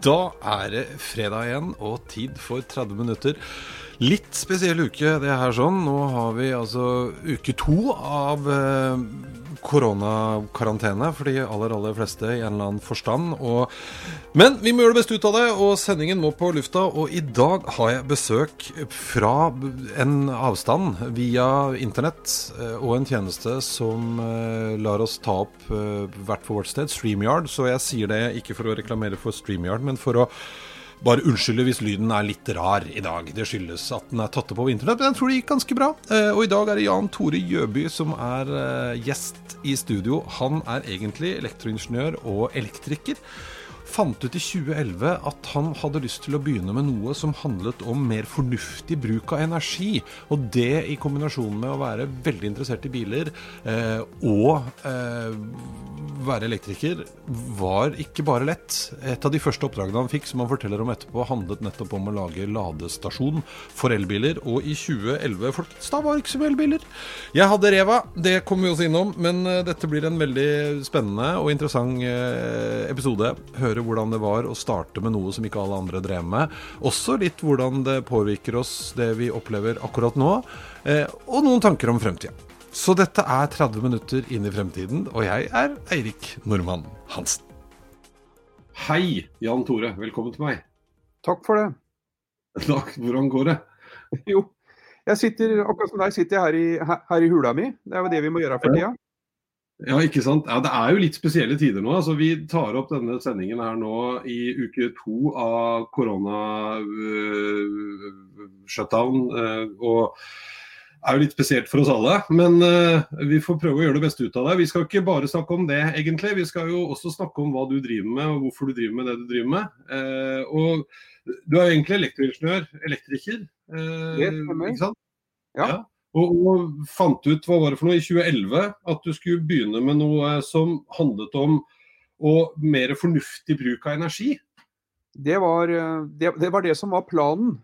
Da er det fredag igjen og tid for 30 minutter. Litt spesiell uke det her sånn. Nå har vi altså uke to av eh, koronakarantene for de aller, aller fleste i en eller annen forstand. Og, men vi må gjøre det beste ut av det, og sendingen må på lufta. Og i dag har jeg besøk fra en avstand via internett eh, og en tjeneste som eh, lar oss ta opp eh, hvert for vårt sted, StreamYard. Så jeg sier det ikke for å reklamere for StreamYard, men for å bare unnskylde hvis lyden er litt rar i dag. Det skyldes at den er tatt opp på internett, men jeg tror det gikk ganske bra. Eh, og i dag er det Jan Tore Gjøby som er eh, gjest i studio. Han er egentlig elektroingeniør og elektriker fant ut i 2011 at han hadde lyst til å begynne med noe som handlet om mer fornuftig bruk av energi. Og det i kombinasjon med å være veldig interessert i biler eh, og eh, være elektriker, var ikke bare lett. Et av de første oppdragene han fikk, som han forteller om etterpå, handlet nettopp om å lage ladestasjon for elbiler. Og i 2011, folkens, da var det ikke så mye elbiler. Jeg hadde Reva, det kommer vi også innom, men uh, dette blir en veldig spennende og interessant uh, episode. Høre høre hvordan det var å starte med noe som ikke alle andre drev med. Også litt hvordan det påvirker oss, det vi opplever akkurat nå. Eh, og noen tanker om fremtida. Så dette er 30 minutter inn i fremtiden, og jeg er Eirik Normann Hansen. Hei, Jan Tore. Velkommen til meg. Takk for det. Takk. Hvordan går det? Jo, jeg sitter, akkurat som deg sitter jeg her i, her i hula mi. Det er jo det vi må gjøre for tida. Ja, ikke sant. Ja, det er jo litt spesielle tider nå. Altså, vi tar opp denne sendingen her nå i uke to av korona-shutdown. Uh, uh, og er jo litt spesielt for oss alle, men uh, vi får prøve å gjøre det beste ut av det. Vi skal ikke bare snakke om det, egentlig. Vi skal jo også snakke om hva du driver med, og hvorfor du driver med det du driver med. og du er jo egentlig elektroingeniør, elektriker. det stemmer. Ikke sant? Ja. ja. Og, og, fant ut hva var det for noe i 2011 at du skulle begynne med noe som handlet om og mer fornuftig bruk av energi. Det var det, det, var det som var planen.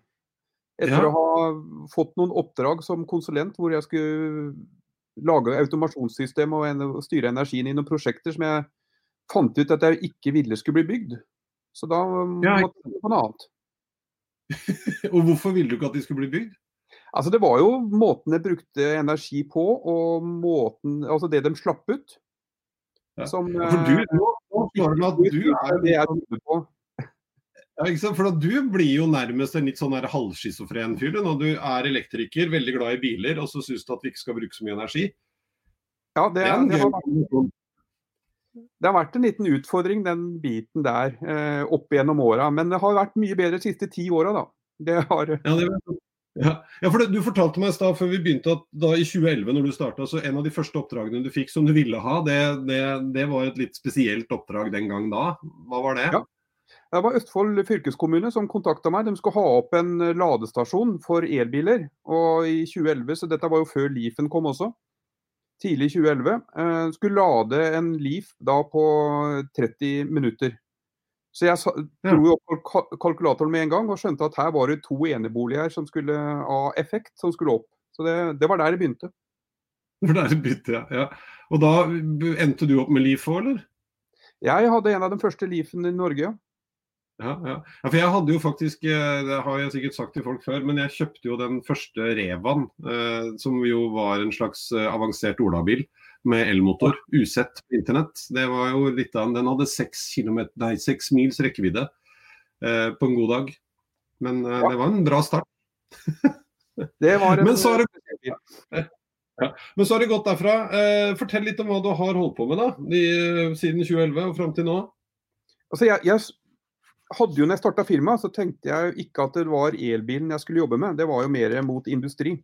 Etter ja. å ha fått noen oppdrag som konsulent hvor jeg skulle lage automasjonssystem og styre energien i noen prosjekter som jeg fant ut at jeg ikke ville skulle bli bygd. Så da ja. måtte jeg på noe annet. og hvorfor ville du ikke at de skulle bli bygd? Altså Det var jo måten de brukte energi på, og måten, altså det de slapp ut. Som, ja, for du, nå, nå, nå at du er det jeg trodde på. Ja, ikke sant? For Du blir jo nærmest en litt sånn halvschizofren fyr når du er elektriker, veldig glad i biler, og så syns du at vi ikke skal bruke så mye energi. Ja, det, det, det, har, det, har, vært en liten utfordring, den biten der, eh, opp gjennom åra. Men det har vært mye bedre de siste ti åra, da. Det har, ja, det ja, ja for det, Du fortalte meg da, før vi begynte at da i 2011 når du starta, så en av de første oppdragene du fikk som du ville ha, det, det, det, var et litt spesielt oppdrag den gang da. Hva var det? Ja. Det var Østfold fylkeskommune som kontakta meg. De skulle ha opp en ladestasjon for elbiler. Og i 2011, så dette var jo før Leafen kom også, tidlig i 2011, eh, skulle lade en Leaf da på 30 minutter. Så jeg dro opp kalkulatoren med en gang og skjønte at her var det to eneboliger som skulle av effekt som skulle opp. Så det, det var der det begynte. Det var der det begynte, ja. ja. Og da endte du opp med Leaf òg, eller? Jeg hadde en av de første Leafene i Norge, ja. Ja, ja. ja, for jeg hadde jo faktisk, eh, det har jeg sikkert sagt til folk før, men jeg kjøpte jo den første Revan, eh, som jo var en slags eh, avansert olabil med elmotor, usett på internett. Det var jo litt av, Den hadde seks, nei, seks mils rekkevidde eh, på en god dag. Men eh, det var en bra start. det var en... Men så har det, ja. Men så har det gått derfra. Eh, fortell litt om hva du har holdt på med da, de, siden 2011 og fram til nå. Altså, jeg, jeg hadde jo når jeg starta firmaet, så tenkte jeg ikke at det var elbilen jeg skulle jobbe med. Det var jo mer mot industri.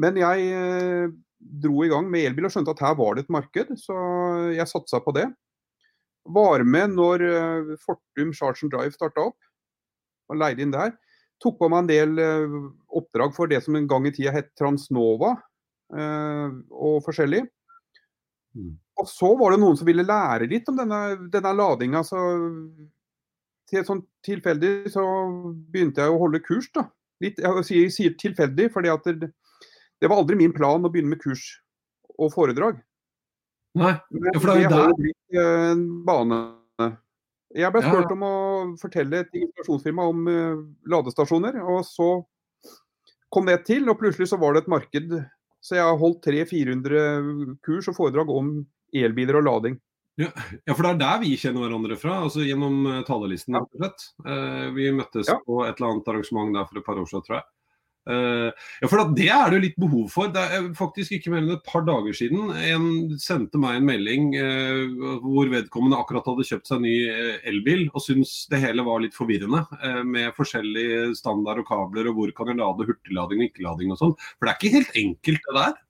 Men jeg eh, dro i gang med elbil og skjønte at her var det et marked, så jeg satsa på det. Var med når eh, Fortum Charge and Drive starta opp, og leide inn der. Tok på meg en del eh, oppdrag for det som en gang i tida het Transnova eh, og forskjellig. Mm. Og så var det noen som ville lære litt om denne, denne ladinga. Så til sånn tilfeldig så begynte jeg å holde kurs, da. Litt, jeg sier, sier tilfeldig, fordi at det, det var aldri min plan å begynne med kurs og foredrag. Nei, for det er jo der blitt eh, en bane. Jeg ble Ja, om å fortelle et installasjonsfirma om eh, ladestasjoner, og så kom det til, og plutselig så var det et marked. Så jeg har holdt 300-400 kurs og foredrag om elbiler og lading. Ja, for det er der vi kjenner hverandre fra, altså gjennom eh, talerlisten. rett og slett. Vi møttes Ja. på et eller annet arrangement der for et par år siden, tror jeg. Eh, ja, for Det er det jo litt behov for. Det er faktisk ikke mer enn et par dager siden en sendte meg en melding eh, hvor vedkommende akkurat hadde kjøpt seg en ny eh, elbil og syntes det hele var litt forvirrende eh, med forskjellige standard og kabler og hvor kan jeg lade, hurtiglading og ikke-lading og sånn. For det er ikke helt enkelt det der.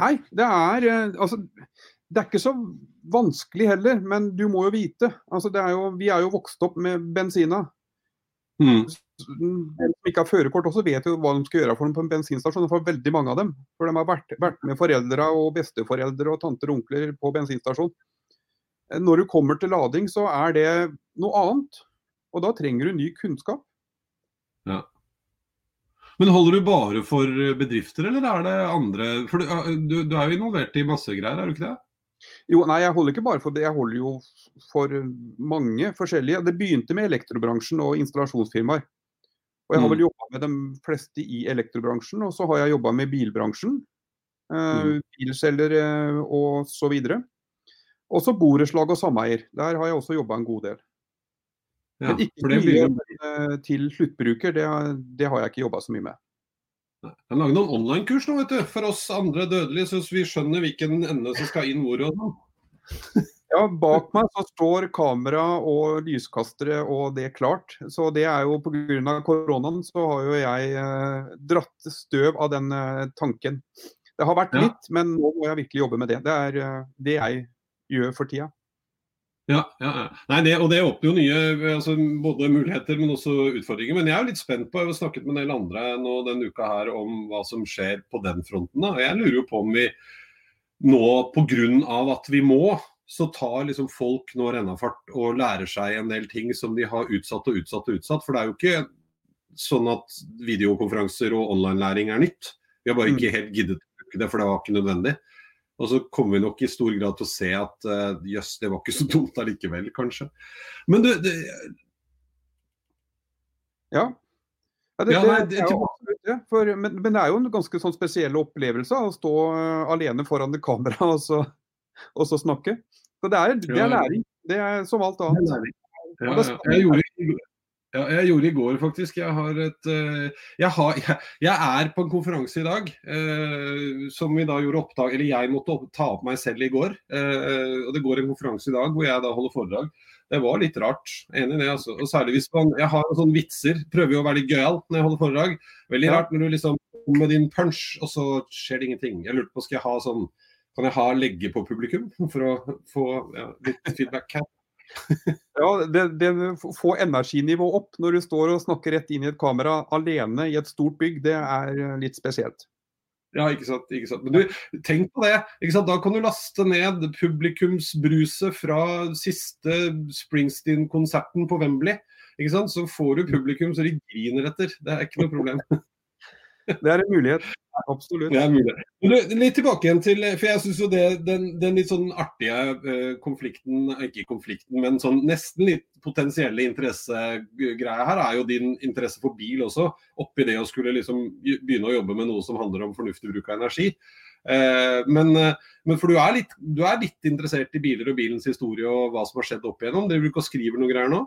Nei, det er eh, altså det er ikke så vanskelig heller, men du må jo vite. Altså, er jo, vi er jo vokst opp med bensina. Mm. Som ikke har førerkort også vet jo hva de skal gjøre for dem på en bensinstasjon. For veldig mange av dem. For de har vært, vært med foreldre og besteforeldre og tanter og onkler på bensinstasjon. Eh, Når du kommer til lading, så er det noe annet. Og da trenger du ny kunnskap. Ja. Men holder du bare for bedrifter, eller er det andre For du, du, du er jo involvert i masse greier, er du ikke det? Jo, nei, jeg holder ikke bare for det, jeg holder jo for mange forskjellige. Det begynte med elektrobransjen og installasjonsfirmaer. Og jeg har Mm. vel jobba med de fleste i elektrobransjen, og så har jeg jobba med bilbransjen. Eh, Mm. Bilselgere og så videre. Også borettslag og sameier. Der har jeg også jobba en god del. Ja, Men ikke mye blir eh, til sluttbruker, det, det har jeg ikke jobba så mye med. Jeg kan lage noen online-kurs nå, vet du. For oss andre dødelige, så vi skjønner hvilken ende som skal inn hvor og sånn. Ja, bak meg så står kamera og lyskastere og det klart. Så det er jo pga. koronaen så har jo jeg eh, dratt støv av den eh, tanken. Det har vært Ja. litt, men nå må jeg virkelig jobbe med det. Det er eh, det jeg gjør for tida. Ja, ja, ja. Nei, det, og det åpner jo nye altså, både muligheter, men også utfordringer. Men jeg er jo litt spent på, jeg har snakket med en del andre nå denne uka her om hva som skjer på den fronten. Da. Jeg lurer jo på om vi nå pga. at vi må, så tar liksom folk nå rennafart og lærer seg en del ting som de har utsatt og utsatt og utsatt. For det er jo ikke sånn at videokonferanser og online-læring er nytt. Vi har bare ikke helt giddet å bruke det, for det var ikke nødvendig. Og så kommer vi nok i stor grad til å se at eh, jøss, det var ikke så dumt allikevel, kanskje. Men du, det, Ja. Ja, det, Ja, nei, det er jo det. For, men, men det er jo en ganske sånn spesiell opplevelse å stå eh, alene foran det kamera og så, og så snakke. Så det er, det er læring. Det er som alt annet. ja, ja, jeg, gjorde, ja, jeg gjorde i går, faktisk. Jeg har et eh, jeg, har, jeg, jeg er på en konferanse i dag eh, som vi da gjorde opptak Eller jeg måtte opp, ta opp meg selv i går. eh, og Det går en konferanse i dag hvor jeg da holder foredrag. Det var litt rart. Enig i det, altså. Og særlig hvis man Jeg har sånne vitser. Prøver jo å være litt gøyal når jeg holder foredrag. Veldig rart når du liksom kommer med din punch, og så skjer det ingenting. Jeg lurte på, skal jeg ha sånn Kan jeg ha legge på publikum for å få ja, litt feedback her? Ja, det, det Få energinivå opp når du står og snakker rett inn i et kamera alene i et stort bygg, det er eh, litt spesielt. Ja, ikke sant. ikke sant. Men du, tenk på det. Da kan du laste ned publikumsbruset fra siste Springsteen-konserten på Wembley. Så får du publikum så de griner etter. Det er ikke noe problem. Det er en mulighet. Absolutt. Det mulig. Du, litt tilbake igjen til For jeg syns jo det, den, den litt sånn artige eh, konflikten, ikke konflikten, men sånn nesten litt potensielle interessegreia her, er jo din interesse for bil også. Oppi det å skulle liksom begynne å jobbe med noe som handler om fornuftig bruk av energi. Eh, men, eh, men for du er, litt, du er litt interessert i biler og bilens historie og hva som har skjedd opp igjennom? Driver du ikke og skriver noe greier nå?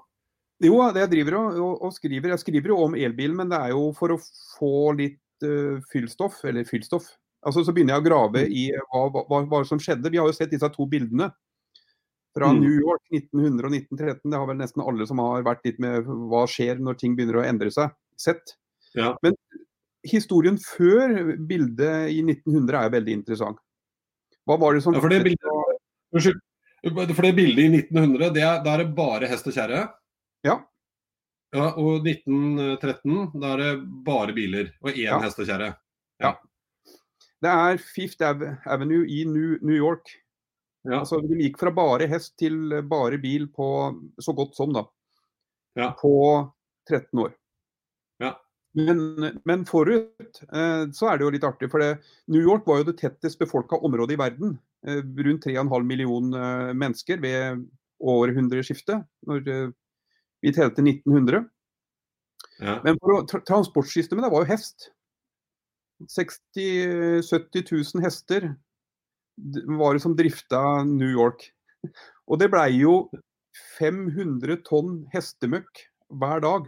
Jo, det jeg driver og, og, og skriver. Jeg skriver jo om elbilen, men det er jo for å få litt uh, fyllstoff, eller fyllstoff. Altså, så begynner jeg å grave i hva, hva, hva som skjedde. Vi har jo sett disse to bildene fra Mm. New York 1900 og 1913. Det har vel nesten alle som har vært litt med hva skjer når ting begynner å endre seg, sett. Ja. Men historien før bildet i 1900 er veldig interessant. Hva var det som Ja, for det bildet, for det bildet i 1900, det er, da er det bare hest og kjerre? Ja. Ja, Og 1913, da er det bare biler og én Ja. hestekjerre. Ja. ja. Det er Fifth Avenue i New, York. Ja. Altså, de gikk fra bare hest til bare bil på så godt som, da. Ja. På 13 år. Ja. Men, men forut eh, så er det jo litt artig, for det, New York var jo det tettest befolka området i verden rundt 3,5 millioner mennesker ved århundreskiftet, når vi telte 1900. Ja. Men tra transportsystemet var jo hest. 60 000-70 000 hester var det som drifta New York. Og det blei jo 500 tonn hestemøkk hver dag.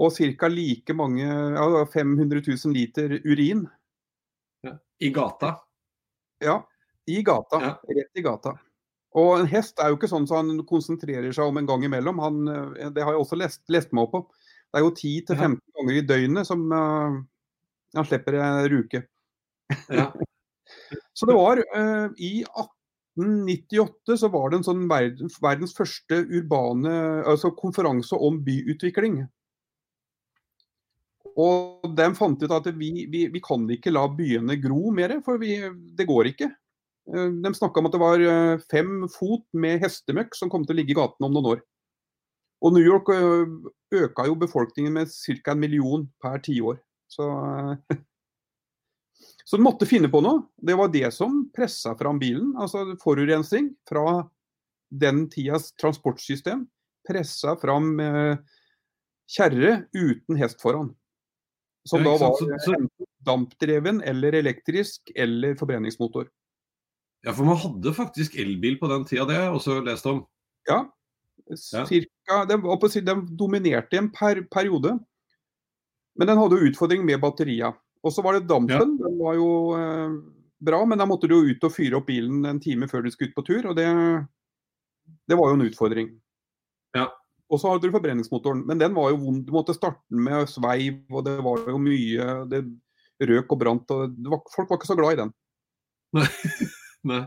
Og ca. like mange, ja, 500 000 liter urin. Ja. I gata? Ja, i gata. Rett i gata. Og en hest er jo ikke sånn som så han konsentrerer seg om en gang imellom. Han, eh, det har jeg også lest, lest meg opp på. Det er jo 10-15 ganger i døgnet som uh, han slipper en ruke. Ja. så det var uh, I 1898 så var det en sånn verdens, verdens første urbane altså konferanse om byutvikling. Og de fant ut at vi, vi, vi kan ikke la byene gro mer, for vi, det går ikke. Eh, de snakka om at det var fem fot med hestemøkk som kom til å ligge i gatene om noen år. Og New York øka jo befolkningen med ca. en million per tiår. Så, så de måtte finne på noe. Det var det som pressa fram bilen. Altså forurensning fra den tidas transportsystem pressa fram eh, kjerre uten hest foran. Som da var dampdreven eller elektrisk eller forbrenningsmotor. Ja, for man hadde faktisk elbil på den tida, det har jeg også lest om. Ja, Cirka, den, den, dominerte i en per, periode. Men den hadde jo utfordring med batteria. Og så var det dampen. Ja. Den var jo eh, bra, men da måtte du jo ut og fyre opp bilen en time før du skulle ut på tur. Og det, det var jo en utfordring. Ja. Og så hadde du forbrenningsmotoren. Men den var jo vond. Du måtte starte den med sveiv, og det var jo mye Det røk og brant. og var, Folk var ikke så glad i den. Nei. Nei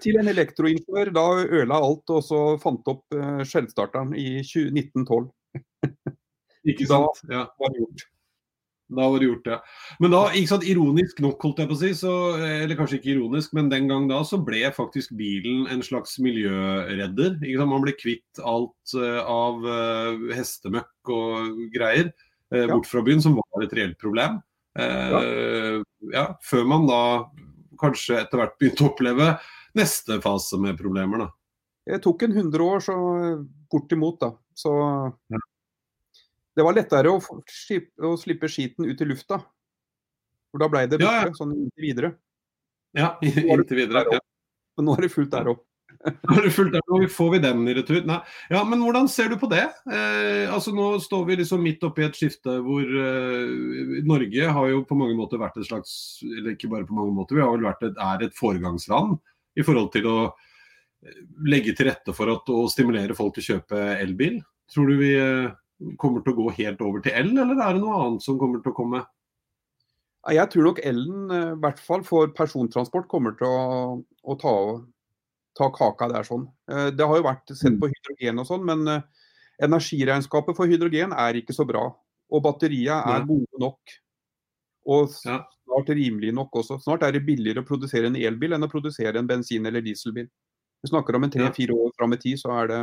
til en elektroingeniør, da øla alt og så fant opp uh, skjellstarteren i 20, 1912. Ikke sant? Da ja. var det gjort. Da var det gjort, ja. Men da, ikke sant, ironisk nok, holdt jeg på å si, så, eller kanskje ikke ironisk, men den gang da så ble faktisk bilen en slags miljøredder. Ikke sant? Man ble kvitt alt uh, av uh, hestemøkk og greier uh, bort fra byen, som var et reelt problem. Ja. ja. Før man da kanskje etter hvert begynte å oppleve neste fase med problemer, da? Det tok en 100 år, så bortimot, da. Så det var lettere å, å, slippe skiten ut i lufta. For da ble det bedre, ja, ja. sånn inntil videre. Ja, inntil videre. Ja. Men nå er det fullt der opp. Nå du fulgt fullt får vi den i retur. Nei. Ja, Men hvordan ser du på det? Eh, altså Nå står vi liksom midt oppi et skifte hvor eh, Norge har jo på mange måter vært et slags Eller ikke bare på mange måter, vi har vel vært et, er et foregangsland i forhold til å eh, legge til rette for at, å stimulere folk til å kjøpe elbil? Tror du vi eh, kommer til å gå helt over til el, eller er det noe annet som kommer til å komme? Jeg tror nok elen, eh, i hvert fall for persontransport, kommer til å, å ta, ta, kaka der. sånn. Det har jo vært sett på hydrogen og sånn, men energiregnskapet for hydrogen er ikke så bra. Og batteriet er gode nok. Og snart rimelig nok også. Snart er det billigere å produsere en elbil enn å produsere en bensin- eller dieselbil. Vi snakker om en tre-fire år fram i tid, så er det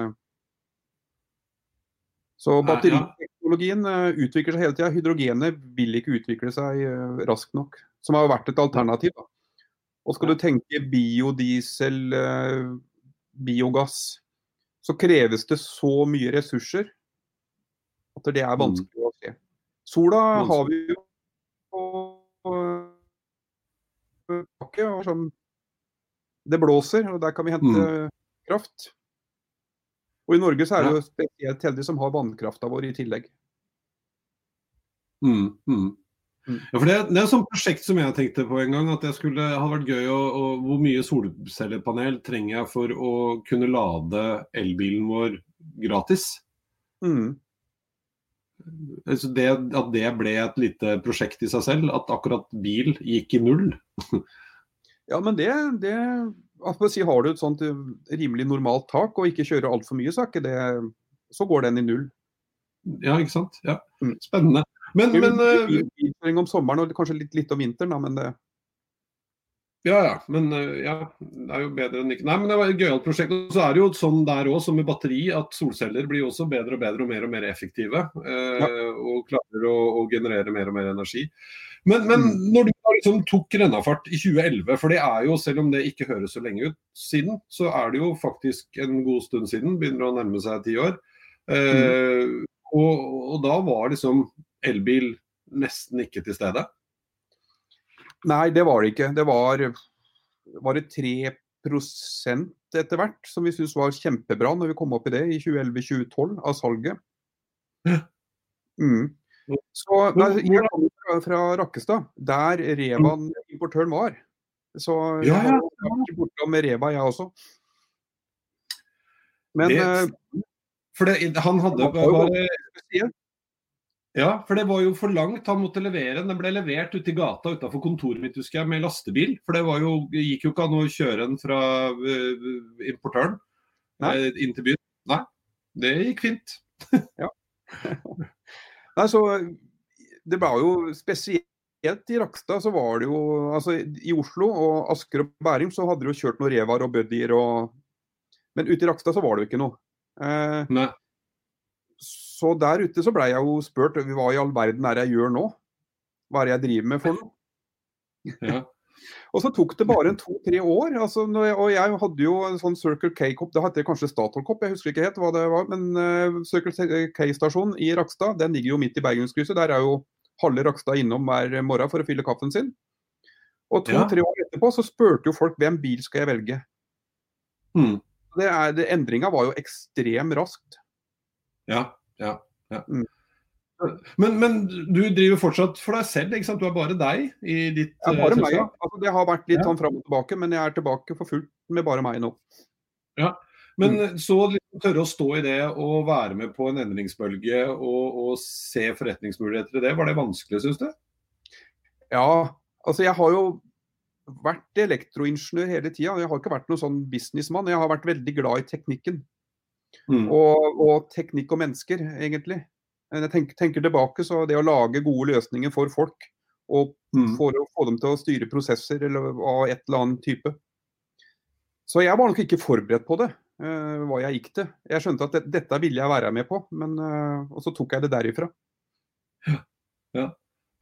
Så batteriteknologien eh, utvikler seg hele tida. Hydrogenet vil ikke utvikle seg raskt nok, som har vært et alternativ. Da. Og skal du tenke biodiesel, uh, biogass, så kreves det så mye ressurser at det er mm. vanskelig å se. Sola har vi jo og sånn, Det blåser, og der kan vi hente mm. kraft. Og i Norge så er det jo spesielt heldige som har vannkrafta vår i tillegg. Mm, mm. Mm. Ja, for det, det, er et sånt prosjekt som jeg tenkte på en gang. at det skulle, ha vært gøy å, å, Hvor mye solcellepanel trenger jeg for å kunne lade elbilen vår gratis? Mm. Altså det, at det ble et lite prosjekt i seg selv, at akkurat bil gikk i null. ja, men det, det si, Har du et sånt eh, rimelig normalt tak og ikke kjører altfor mye, så, det, så, går den i null. Ja, ikke sant. Ja. Mm. Spennende. Men, men uh... om sommeren og kanskje litt, litt om vinteren, da, men det Ja, ja. Men eh, ja, det er jo bedre enn ikke Nei, men det var et gøyalt prosjekt. Og så er det jo sånn der òg, som med batteri, at solceller blir også bedre og bedre og mer og mer effektive. Eh, ja. Og klarer å, å, generere mer og mer energi. Men, men mm. når du liksom tok rennafart i 2011, for det er jo, selv om det ikke høres så lenge ut siden, så er det jo faktisk en god stund siden. Begynner å nærme seg ti år. Eh, mm. og, og da var liksom elbil nesten ikke til stede. Nei, det var det ikke. Det var, var det 3 etter hvert som vi syntes var kjempebra når vi kom opp i det i 2011-2012 av salget. Mm. Så nei, Jeg kom fra, fra Rakkestad, der Revan importøren var. Så jeg har vært bortom med Reva, jeg også. Men det, eh, For det, han hadde bare ja, for det var jo for langt. Han måtte levere den. Den ble levert ute i gata utafor kontoret mitt husker jeg, med lastebil. For det, jo, gikk jo ikke an å kjøre den fra uh, importøren uh, inn til byen. Nei, det gikk fint. ja. Nei, så det var jo spesielt i Rakstad så var det jo altså I Oslo og Asker og Bærum så hadde de jo kjørt noen Revar og Buddier og Men ute i Rakstad så var det jo ikke noe. Eh, Nei så der ute så blei jeg jo spurt hva i all verden er det jeg gjør nå? Hva er det jeg driver med for noe? Ja. og så tok det bare to-tre år. Altså, jeg, og jeg hadde jo en sånn Circle K-kopp, det heter kanskje Statoil-kopp, jeg husker ikke helt hva det var. Men uh, Circle K-stasjonen i Rakstad den ligger jo midt i Bergenskrysset. Der er jo halve Rakstad innom hver morgen for å fylle kaffen sin. Og to-tre ja. år etterpå så spurte jo folk hvem bil skal jeg velge. Mm. Det er, det, endringa var jo ekstremt raskt. Ja. Ja, ja. Mm. Men, men, du driver fortsatt for deg selv, ikke sant? Du er bare deg i ditt ja, bare uh, meg, ja. Altså, det har vært litt sånn fram og tilbake, men jeg er tilbake for fullt med bare meg nå. Ja, Men mm. så liksom tørre å stå i det og være med på en endringsbølge og, og se forretningsmuligheter i det, var det vanskelig, syns du? Ja, altså jeg har jo vært elektroingeniør hele tida. Jeg har ikke vært noen sånn businessmann. Jeg har vært veldig glad i teknikken. Mm. Og, og, teknikk og mennesker, egentlig. Jeg tenker, tenker, tilbake, så det å lage gode løsninger for folk, og mm. for å få dem til å styre prosesser eller av et eller annet type. Så jeg var nok ikke forberedt på det, uh, hva jeg gikk til. Jeg skjønte at det, dette ville jeg være med på, men, uh, og så tok jeg det derifra. Ja. ja.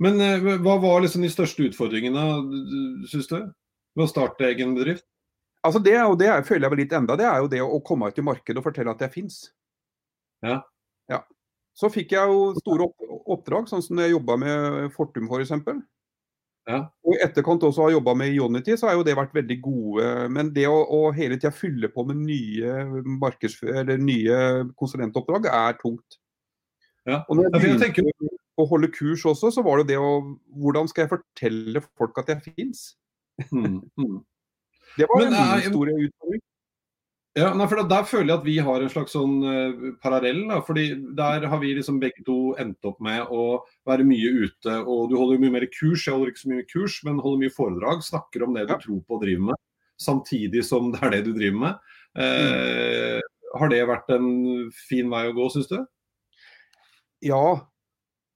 Men uh, hva var liksom de største utfordringene, syns du? Ved å starte egen bedrift? Altså det, og det føler jeg vel litt enda, det er jo det å komme ut i markedet og fortelle at jeg fins. Ja. ja. Så fikk jeg jo store oppdrag, sånn som jeg jobba med Fortum f.eks. For ja. Og i etterkant også har jobba med Ionity, så har jo det vært veldig gode. Men det å, å hele tida fylle på med nye, nye konsulentoppdrag er tungt. Ja. Og når jeg begynte å holde kurs også, så var det det å Hvordan skal jeg fortelle folk at jeg fins? Mm, mm. Det var Men, en store utfordring. Ja, nei, for Der føler jeg at vi har en slags sånn uh, parallell. Da, fordi Der har vi liksom begge to endt opp med å være mye ute. og Du holder mye mer kurs, jeg holder ikke så mye kurs, men holder mye foredrag. Snakker om det du ja. tror på og driver med, samtidig som det er det du driver med. Uh. Har det vært en fin vei å gå, syns du? Ja,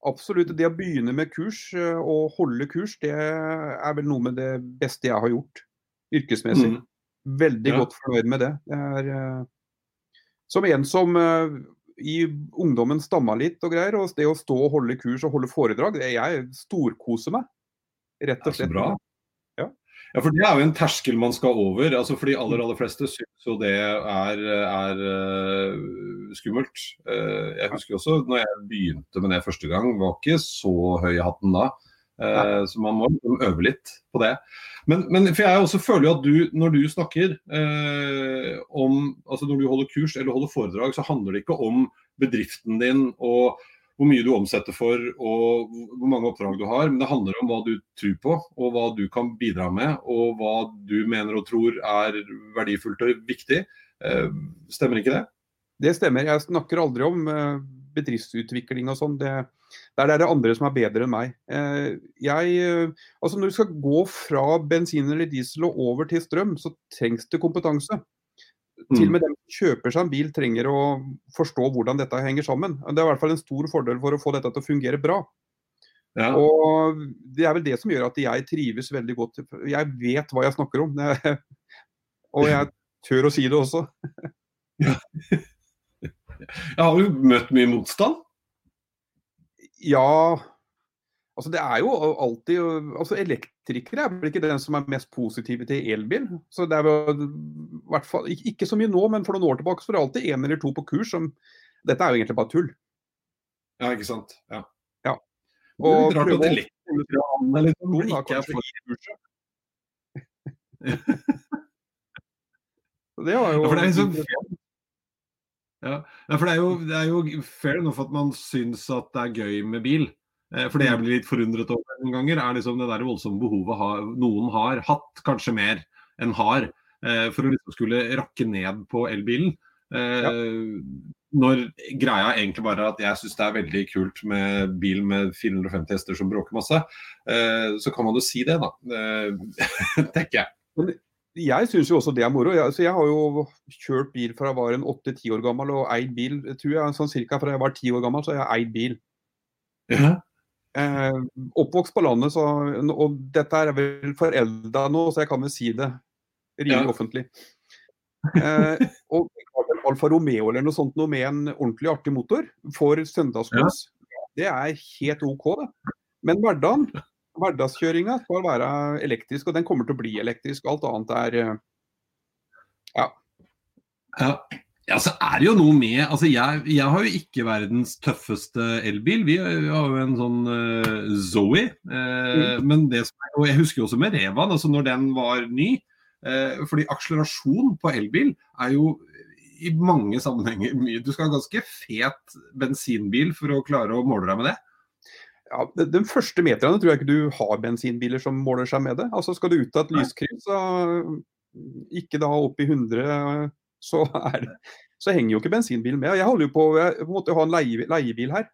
absolutt. Det å begynne med kurs og holde kurs, det er vel noe med det beste jeg har gjort yrkesmessig. Mm. Veldig ja. godt fornøyd med det. det er, uh, som en som uh, i ungdommen stamma litt og greier, og det å stå og holde kurs og holde foredrag, det, jeg storkoser meg. Rett og slett. Ja, ja. ja, for det er jo en terskel man skal over. altså For de aller aller fleste syns jo det er, er uh, skummelt. jeg husker også når jeg begynte med det første gang, var ikke så høy i hatten da. Uh, så man må liksom øve litt på det. Men, men, for jeg også føler jo at du, når du snakker uh, om altså Når du holder kurs eller holder foredrag, så handler det ikke om bedriften din og hvor mye du omsetter for og hvor mange oppdrag du har, men det handler om hva du tror på og hva du kan bidra med og hva du mener og tror er verdifullt og viktig. Uh, stemmer ikke det? Det stemmer. Jeg snakker aldri om bedriftsutvikling og sånn. Det, der er det andre som er bedre enn meg. Eh, jeg, eh, altså når du skal gå fra bensin eller diesel og over til strøm, så trengs det kompetanse. Mm. Til og med dem som kjøper seg en bil trenger å forstå hvordan dette henger sammen. Det er i hvert fall en stor fordel for å få dette til å fungere bra. Ja. Og det er vel det som gjør at jeg trives veldig godt. Jeg vet hva jeg snakker om. Og jeg tør å si det også. Jeg Har jo møtt mye motstand? Ja Altså det er jo alltid altså Elektrikere er vel ikke den som er mest positive til elbil. Så det er vel, hvert fall, Ikke så mye nå, men for noen år tilbake så var det alltid en eller to på kurs som Dette er jo egentlig bare tull. Ja, ikke sant. Ja. Ja. Og Det er litt rart at elektrikere liksom, ikke er for kurset. Det var jo Ja, for det er liksom Ja, for det er, jo, det er jo fair enough at man syns at det er gøy med bil. Eh, For det jeg blir litt forundret over noen ganger, er liksom det der voldsomme behovet ha, noen har hatt, kanskje mer enn har, eh, for å liksom skulle rakke ned på elbilen. Ja. Når greia egentlig bare er at jeg syns det er veldig kult med bil med 450 hester som bråker masse, eh, så kan man jo si det, da. Eh, tenker jeg. Jeg syns jo også det er moro. Jeg, så jeg har jo kjørt bil fra jeg var en åtte-ti år gammel og eid bil jeg tror jeg, sånn cirka fra jeg var ti år gammel, så har jeg eid bil. Ja. Eh, oppvokst på landet, så, og dette er vel forelda nå, så jeg kan vel si det rimelig Ja. offentlig. Eh, og Alfa Romeo eller noe sånt noe med en ordentlig artig motor for søndagskos, det er helt OK, det. Men hverdagen, hverdagskjøringa skal være elektrisk, og den kommer til å bli elektrisk. Alt annet er ja. Ja. ja, så er det jo noe med altså jeg, jeg har jo ikke verdens tøffeste elbil. Vi har jo en sånn uh, Zoe. eh, Men det som og jeg husker jo også med Revan, altså når den var ny. Uh, fordi akselerasjon på elbil er jo i mange sammenhenger mye. Du skal ha ganske fet bensinbil for å klare å måle deg med det. Ja, de- første meterne tror jeg ikke du har bensinbiler som måler seg med det. Altså Skal du ut av et lyskryss, så ikke da opp i 100, så, er det, så henger jo ikke bensinbilen med. Jeg holder jo på, jeg måtte ha en leie, leiebil her.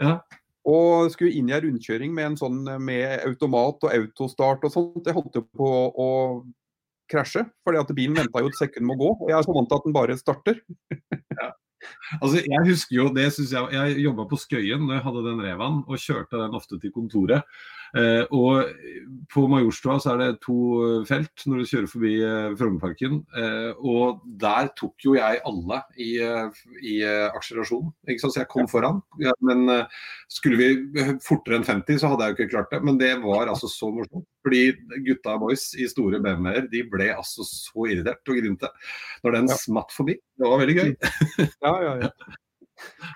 Ja. Og skulle inn i ei rundkjøring med en sånn med automat og autostart og sånt. Jeg holdt jo på å krasje, fordi at bilen venta jo et sekund med å gå. Og jeg er så vant til at den bare starter. Altså, jeg husker jo, det synes Jeg jeg jobba på Skøyen da jeg hadde den Revaen, og kjørte den ofte til kontoret. Eh, og På Majorstua så er det to felt når du kjører forbi eh, Frognerparken. Eh, og der tok jo jeg alle i, eh, i eh, akselerasjon. Så jeg kom foran. Men eh, skulle vi fortere enn 50, så hadde jeg jo ikke klart det. Men det var altså så morsomt. Fordi gutta boys i store BMW-er de ble altså så irritert og grinte når den Ja. smatt forbi. Det var veldig gøy. Ja, ja, ja.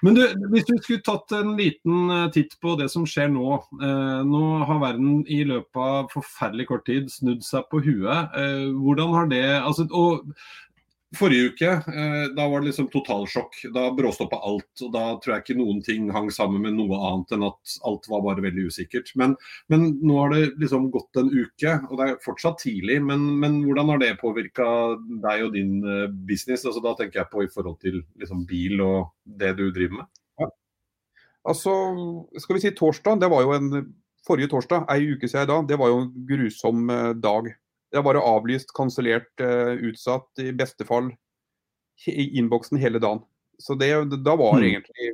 Men du, hvis du skulle tatt en liten eh, titt på det som skjer nå. Eh, nå har verden i løpet av forferdelig kort tid snudd seg på huet. Eh, hvordan har det altså, og Forrige uke eh, da var det liksom totalsjokk. Da bråstoppa alt. og Da tror jeg ikke noen ting hang sammen med noe annet enn at alt var bare veldig usikkert. Men, men nå har det liksom gått en uke, og det er fortsatt tidlig. Men, men hvordan har det påvirka deg og din eh, business? Altså, da tenker jeg på i forhold til liksom, bil og det du driver med. Altså, skal vi si torsdag, det var jo en forrige torsdag, ei uke siden da, det var jo en grusom eh, dag. Det var avlyst, kansellert, eh, utsatt, i beste fall i innboksen hele dagen. Så det, da var Mm. egentlig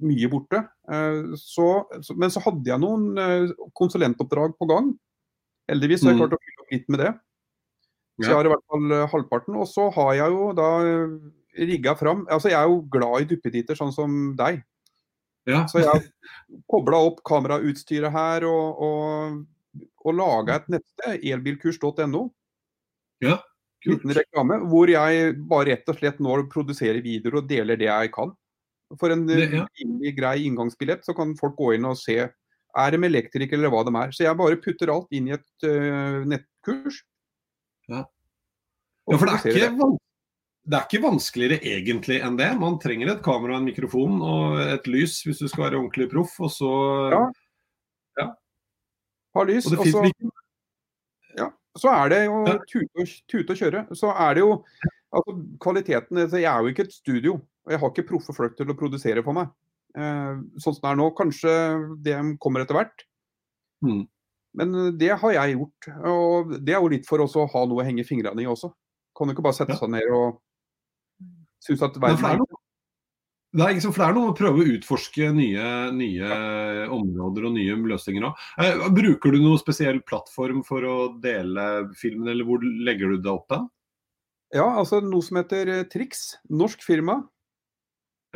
mye borte. Eh, Så, men så hadde jeg noen eh, konsulentoppdrag på gang. Heldigvis har jeg Mm. klart å fylle opp litt med det. Så jeg har i hvert fall halvparten. Og så har jeg jo da rigga fram Altså jeg er jo glad i duppeditter, sånn som deg. Ja. Så jeg har kobla opp kamerautstyret her og, og, og laga et nettsted, elbilkurs.no. Ja, uten reklame, hvor jeg bare rett og slett nå produserer videoer og deler det jeg kan. For en Det- ja. grei inngangsbillett, så kan folk gå inn og se er de elektrikere eller hva de er. Så jeg bare putter alt inn i et uh, nettkurs. Ja. Ja, for det er, ikke, det er ikke vanskeligere egentlig enn det. Man trenger et kamera, en mikrofon og et lys hvis du skal være ordentlig proff. Og så Ja. Har lys. Og det finnes så- ja, så er det jo tute tute og kjøre. Så er det jo altså kvaliteten altså Jeg er jo ikke et studio, og jeg har ikke proffe folk til å produsere for meg. Eh, sånn som det er nå. Kanskje det kommer etter hvert. Mm. Men det har jeg gjort. Og det er jo litt for også å ha noe å henge fingrene i også. Kan du ikke bare sette Ja. seg ned og synes at verden er Det er, liksom, for det er noe å prøve å utforske nye, nye områder og nye løsninger òg. Eh, bruker du noen spesiell plattform for å dele filmen, eller hvor legger du det opp da? Ja, altså noe som heter eh, Trix. Norsk firma.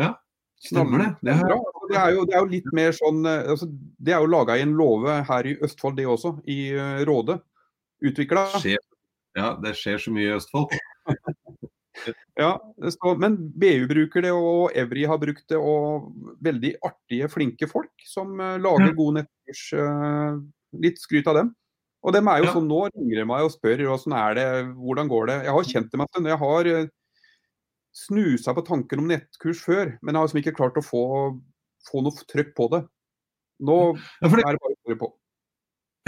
Ja, stemmer det. Det, er, det, er, jo, det er jo, litt mer sånn eh, altså, Det er jo laga i en låve her i Østfold, det også. I uh, Råde. Utvikla. Ja, det skjer så mye i Østfold. Ja, så, men BU bruker det, og Evry har brukt det, og veldig artige, flinke folk som uh, lager gode nettkurs. Uh, litt skryt av dem. Og dem er jo ja. sånn, Nå ringer de meg og spør hvordan er det, hvordan går det. Jeg har kjent dem en stund. Jeg har uh, snusa på tanken om nettkurs før, men jeg har liksom ikke klart å få, få noe trøkk på det. Nå ja, det... er det bare å på.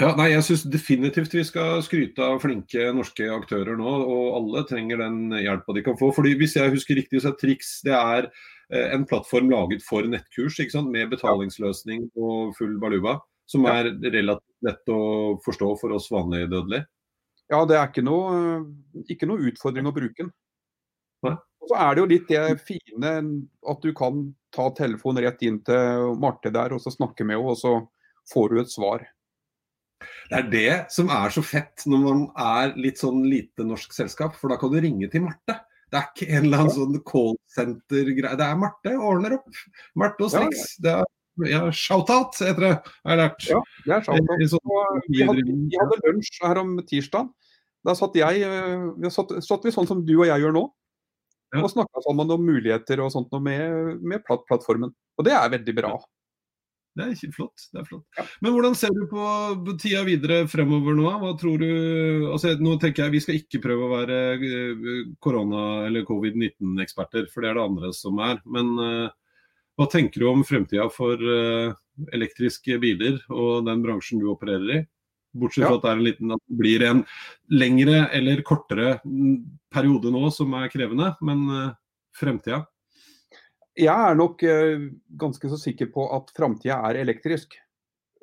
Ja, nei, Jeg syns definitivt vi skal skryte av flinke norske aktører nå. Og alle trenger den hjelpa de kan få. fordi Hvis jeg husker riktig, så er Triks det er eh, en plattform laget for nettkurs ikke sant? med betalingsløsning og full baluba. Som er relativt lett å forstå for oss vanlige dødelige. Ja, det er ikke noe, ikke noe utfordring å bruke den. Så er det jo litt det fine at du kan ta telefonen rett inn til Marte der og så snakke med henne, og så får du et svar. Det er det som er så fett når man er litt sånn lite norsk selskap, for da kan du ringe til Marte. Det er ikke en eller annen sånn callsenter-greie. Det er Marte ordner opp. Marte og Strix. Ja, ja. ja, shout-out heter det, har jeg lært. Ja, det er shout-out. Sånn, vi, vi, hadde lunsj her om tirsdag. Da satt jeg eh, vi satt, satt vi sånn som du og jeg gjør nå. Ja. Og snakka sammen om muligheter og sånt med, med plattformen. Og det er veldig bra. Det er flott. det er flott. Ja. Men hvordan ser du på tida videre fremover nå? Hva tror du altså Nå tenker jeg Vi skal ikke prøve å være eh, korona- eller covid-19-eksperter, for det er det andre som er. Men uh, hva tenker du om fremtida for uh, elektriske biler og den bransjen du opererer i? Bortsett fra ja. at det, en liten, at det blir en lengre eller kortere mm, periode nå som er krevende. Men uh, fremtida? Jeg er nok uh, ganske så sikker på at framtida er elektrisk.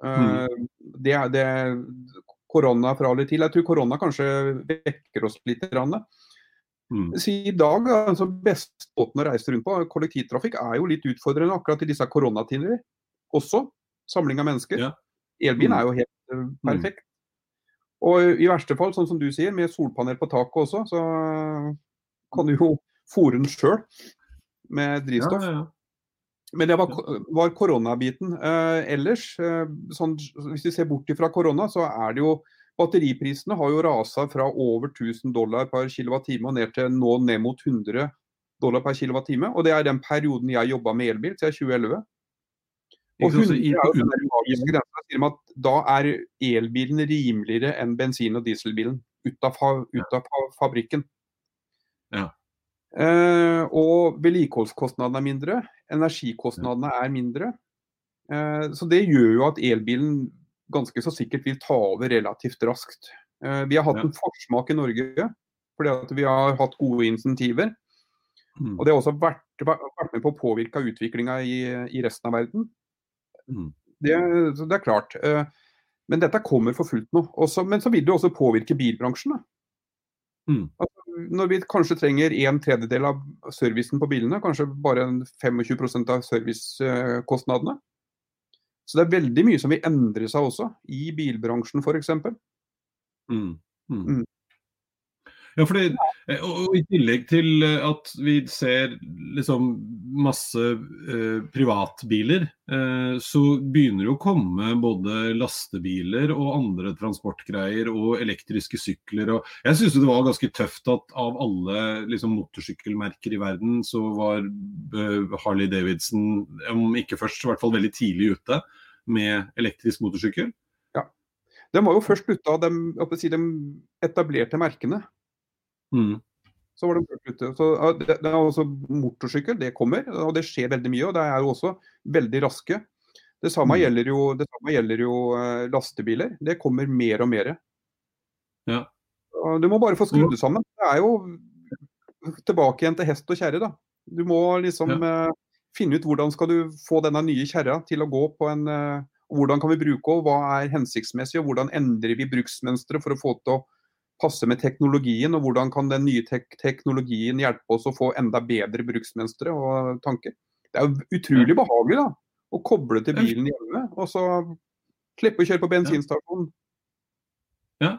Uh, mm. det, det korona fra eller til. Jeg tror korona kanskje vekker oss litt. Mm. I dag er altså Beste måten å reise rundt på, kollektivtrafikk, er jo litt utfordrende akkurat i disse koronatider også. Samling av mennesker. Ja. Elbilen mm. er jo helt uh, perfekt. Og i verste fall, sånn som du sier, med solpanel på taket også, så kan du jo fòre den sjøl med drivstoff. Ja, ja, Men det var, var koronabiten. Eh, ellers, eh, sånn, hvis vi ser bort fra korona, så er det jo Batteriprisene har jo rasa fra over 1000 dollar per kWt og ned til nå ned mot 100 dollar per kWt. Og det er den perioden jeg jobba med elbil, siden 2011. Og 100 er jo den magiske grensa. Sier at da er elbilen rimeligere enn bensin- og dieselbilen ut av, ut av fabrikken. Ja. Eh, og vedlikeholdskostnadene er mindre, energikostnadene er mindre. Eh, så det gjør jo at elbilen ganske så sikkert vil ta over relativt raskt. Eh, vi har hatt en forsmak i Norge fordi at vi har hatt gode insentiver. Mm. Og det har også vært, vært med på å påvirke utviklinga i, i, resten av verden. Mm. Det, det, er klart. Men dette kommer for fullt nå. Også, men så vil det også påvirke bilbransjen. Mm. Altså, når vi kanskje trenger en tredjedel av servicen på bilene, kanskje bare 25% av servicekostnadene. Så det er veldig mye som vil endre seg også, i bilbransjen f.eks. Mm. Mm. Mm. Ja, fordi, eh, og I tillegg til eh, at vi ser liksom masse eh, privatbiler, eh, så begynner det å komme både lastebiler og andre transportgreier og elektriske sykler. Og jeg syns det var ganske tøft at av alle liksom, motorsykkelmerker i verden, så var eh, Harley Davidson, om ikke først, så i hvert fall veldig tidlig ute med elektrisk motorsykkel. Ja. De var jo først ute av de, de etablerte merkene. Mm. Så var de ute. Så, det, det er også motorsykkel, det kommer, og det skjer veldig mye. Og det er jo også veldig raske. Det samme mm. gjelder jo, det samme gjelder jo uh, lastebiler. Det kommer mer og mer. Ja. Du må bare få skrudd det sammen. Det er jo tilbake igjen til hest og kjerre, da. Du må liksom ja. uh, finne ut hvordan skal du få denne nye kjerra til å gå på en uh, Hvordan kan vi bruke henne, hva er hensiktsmessig, og hvordan endrer vi bruksmønsteret for å få til å passe med teknologien, og hvordan kan den nye tek teknologien hjelpe oss å få enda bedre bruksmønstre og tanker. Det er jo utrolig behagelig da, å koble til bilen hjemme, og så slippe å kjøre på bensinstasjonen. Ja.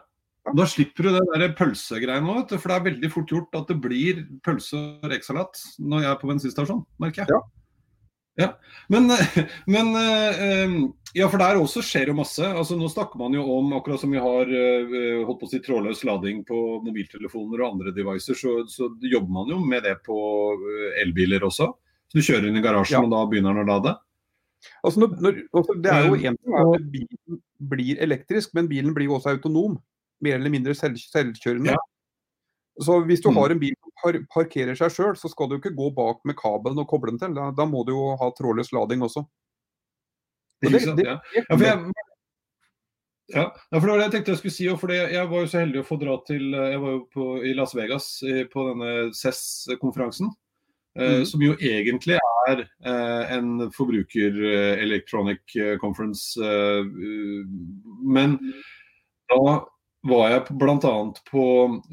Da slipper du det der pølsegreiene òg, for det er veldig fort gjort at det blir pølse og rekesalat når jeg er på bensinstasjon, merker jeg. Ja. Ja. Men, men eh, Ja, for der også skjer jo masse. Altså Nå snakker man jo om, akkurat som vi har eh, holdt på å si trådløs lading på mobiltelefoner og andre devices, så, så jobber man jo med det på eh, elbiler også. Så du kjører inn i garasjen, Ja. og da begynner den å lade? Altså, når, når, altså, det er jo en ting at bilen blir elektrisk, men bilen blir jo også autonom. Mer eller mindre selv, selvkjørende. Ja. Så hvis du Mm. har en bil som par, parkerer seg sjøl, så skal du ikke gå bak med kabelen og koble den til. Da, da må du jo ha trådløs lading også. Og Ikke? Ja. det, Ja, for jeg, ja, for det var det jeg tenkte jeg skulle si. For Jeg var jo så heldig å få dra til Jeg var jo på, i Las Vegas eh, på denne CES-konferansen. eh, Mhm. Som jo egentlig er eh, en forbruker eh, electronic eh, conference. eh, men da var jeg bl.a. på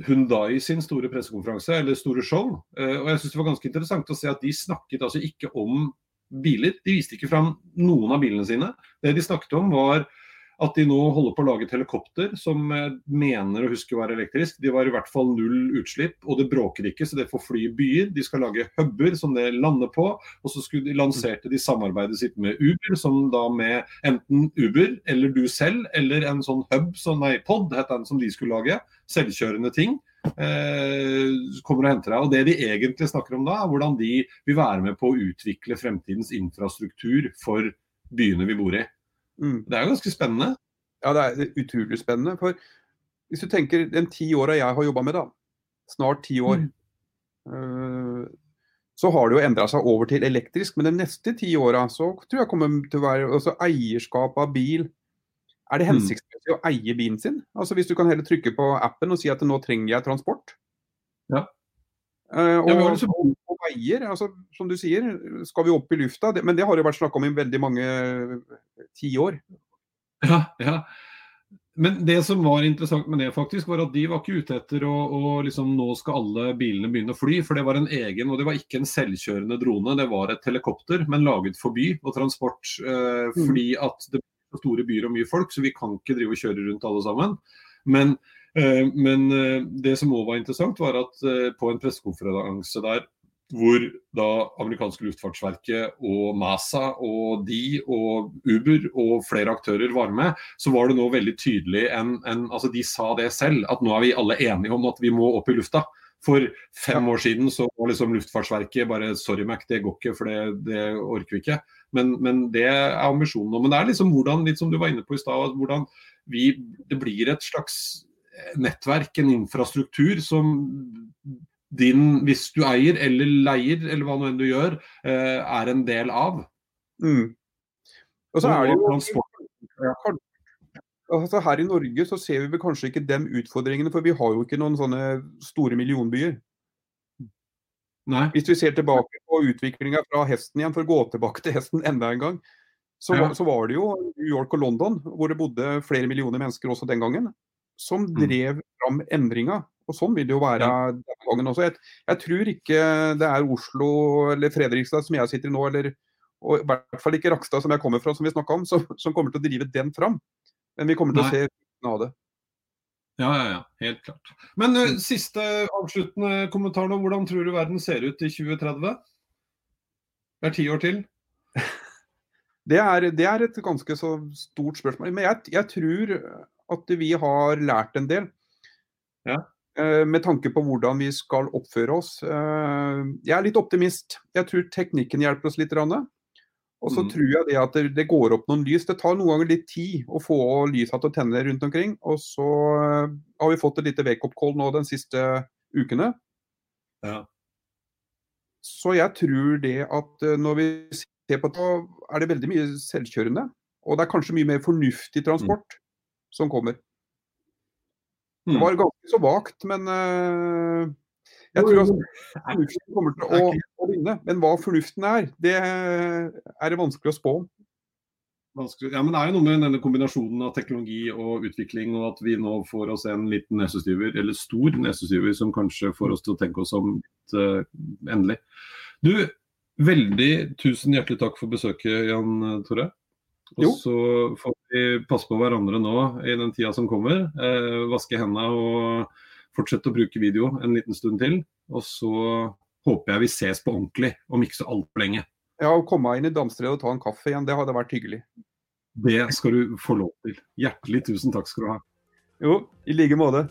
Hundai sin store pressekonferanse, eller store show. eh, og jeg synes det var ganske interessant å se at de snakket altså ikke om biler. De viste ikke fram noen av bilene sine. Det de snakket om var at de nå holder på å lage et helikopter som eh, mener å huske å være elektrisk. De var i hvert fall null utslipp, og det bråker ikke, så det får fly i byer. De skal lage huber som det lander på. Og så de lanserte de samarbeidet sitt med Uber, som da med enten Uber eller du selv, eller en sånn hub, sånn nei, pod, het den som de skulle lage. Selvkjørende ting. Eh, kommer og henter deg. Og Det de egentlig snakker om da, er hvordan de vil være med på å utvikle fremtidens infrastruktur for byene vi bor i. mm. Det er jo ganske spennende. Ja, det er utrolig spennende. For hvis du tenker den ti åra jeg har jobba med, da, snart ti år, mm. så har det jo endra seg over til elektrisk. Men de neste ti åra så tror jeg kommer til å være altså eierskap av bil. Er det Mm. å eie bilen sin? Altså Hvis du kan heller trykke på appen og si at nå trenger jeg transport. Ja. Eh, og, Ja, liksom- og, og veier, altså, som du sier, skal vi opp i lufta. Det, men det har jo vært snakk om i veldig mange tiår. Ja, ja. Men det som var interessant med det, faktisk, var at de var ikke ute etter å, å liksom, nå skal alle bilene begynne å fly. For det var en egen, og det var ikke en selvkjørende drone, det var et helikopter, men laget for by og transport. Uh, Mm. Fordi at det er store byer og mye folk, så vi kan ikke drive og kjøre rundt alle sammen. Men, eh, men eh, det som òg var interessant, var at eh, på en pressekonferanse der hvor da amerikanske luftfartsverket og NASA og de og Uber og flere aktører var med, så var det nå veldig tydelig en, en, altså De sa det selv, at nå er vi alle enige om at vi må opp i lufta. For fem år siden så var liksom Luftfartsverket bare sorry Mac, det går ikke, for det, det orker vi ikke. Men, men det er ambisjonen nå. Men det er liksom hvordan, litt som du var inne på i stad, hvordan vi, det blir et slags nettverk, en infrastruktur som din, hvis du eier eller leier, eller hva nå enn du gjør, eh, er en del av. Mm. Og så er det jo altså Her i Norge så ser vi vel kanskje ikke de utfordringene, for vi har jo ikke noen sånne store millionbyer. Nei. Hvis vi ser tilbake på utviklinga fra hesten igjen, for å gå tilbake til hesten enda en gang, så, Ja. så var det jo New York og London, hvor det bodde flere millioner mennesker også den gangen, som drev fram endringa. Og sånn vil det jo være denne gangen også. Jeg, jeg tror ikke det er Oslo eller Fredrikstad som jeg sitter i nå, eller og i hvert fall ikke Rakstad som jeg kommer fra, som vi snakka om, som, som kommer til å drive den fram. Men vi kommer til Nei. å se frukten av det. Ja, ja, ja. Helt klart. Men uh, siste avsluttende kommentar nå. Hvordan tror du verden ser ut i 2030? Det er ti år til. Det er, det er et ganske så stort spørsmål. Men jeg, jeg tror at vi har lært en del. Ja. Eh, Med tanke på hvordan vi skal oppføre oss. Eh, Jeg er litt optimist. Jeg tror teknikken hjelper oss litt. Og så Mm. tror jeg det at det, går opp noen lys. Det tar noen ganger litt tid å få lysa til å tenne rundt omkring. Og så eh, har vi fått et lite wake-up-call nå de siste ukene. Ja. Så jeg tror det at når vi ser på det, er det veldig mye selvkjørende. Og det er kanskje mye mer fornuftig transport som kommer. Det Mm. var ganske så vagt, men eh, jeg tror at fornuften kommer til å, å vinne. Men hva fornuften er, det er det vanskelig å spå om. Vanskelig. Ja, men Det er jo noe med denne kombinasjonen av teknologi og utvikling, og at vi nå får oss en liten nesestyver, eller stor nesestyver, som kanskje får oss til å tenke oss om litt uh, endelig. Du, Veldig tusen hjertelig takk for besøket, Jan Tore. Og så får vi passe på hverandre nå i den tida som kommer. Eh, vaske hendene og fortsette å bruke video en liten stund til. Og så håper jeg vi ses på ordentlig om ikke så altfor lenge. Ja, Å komme inn i Damstredet og ta en kaffe igjen, det hadde vært hyggelig. Det skal du få lov til. Hjertelig tusen takk skal du ha. Jo, i like måte.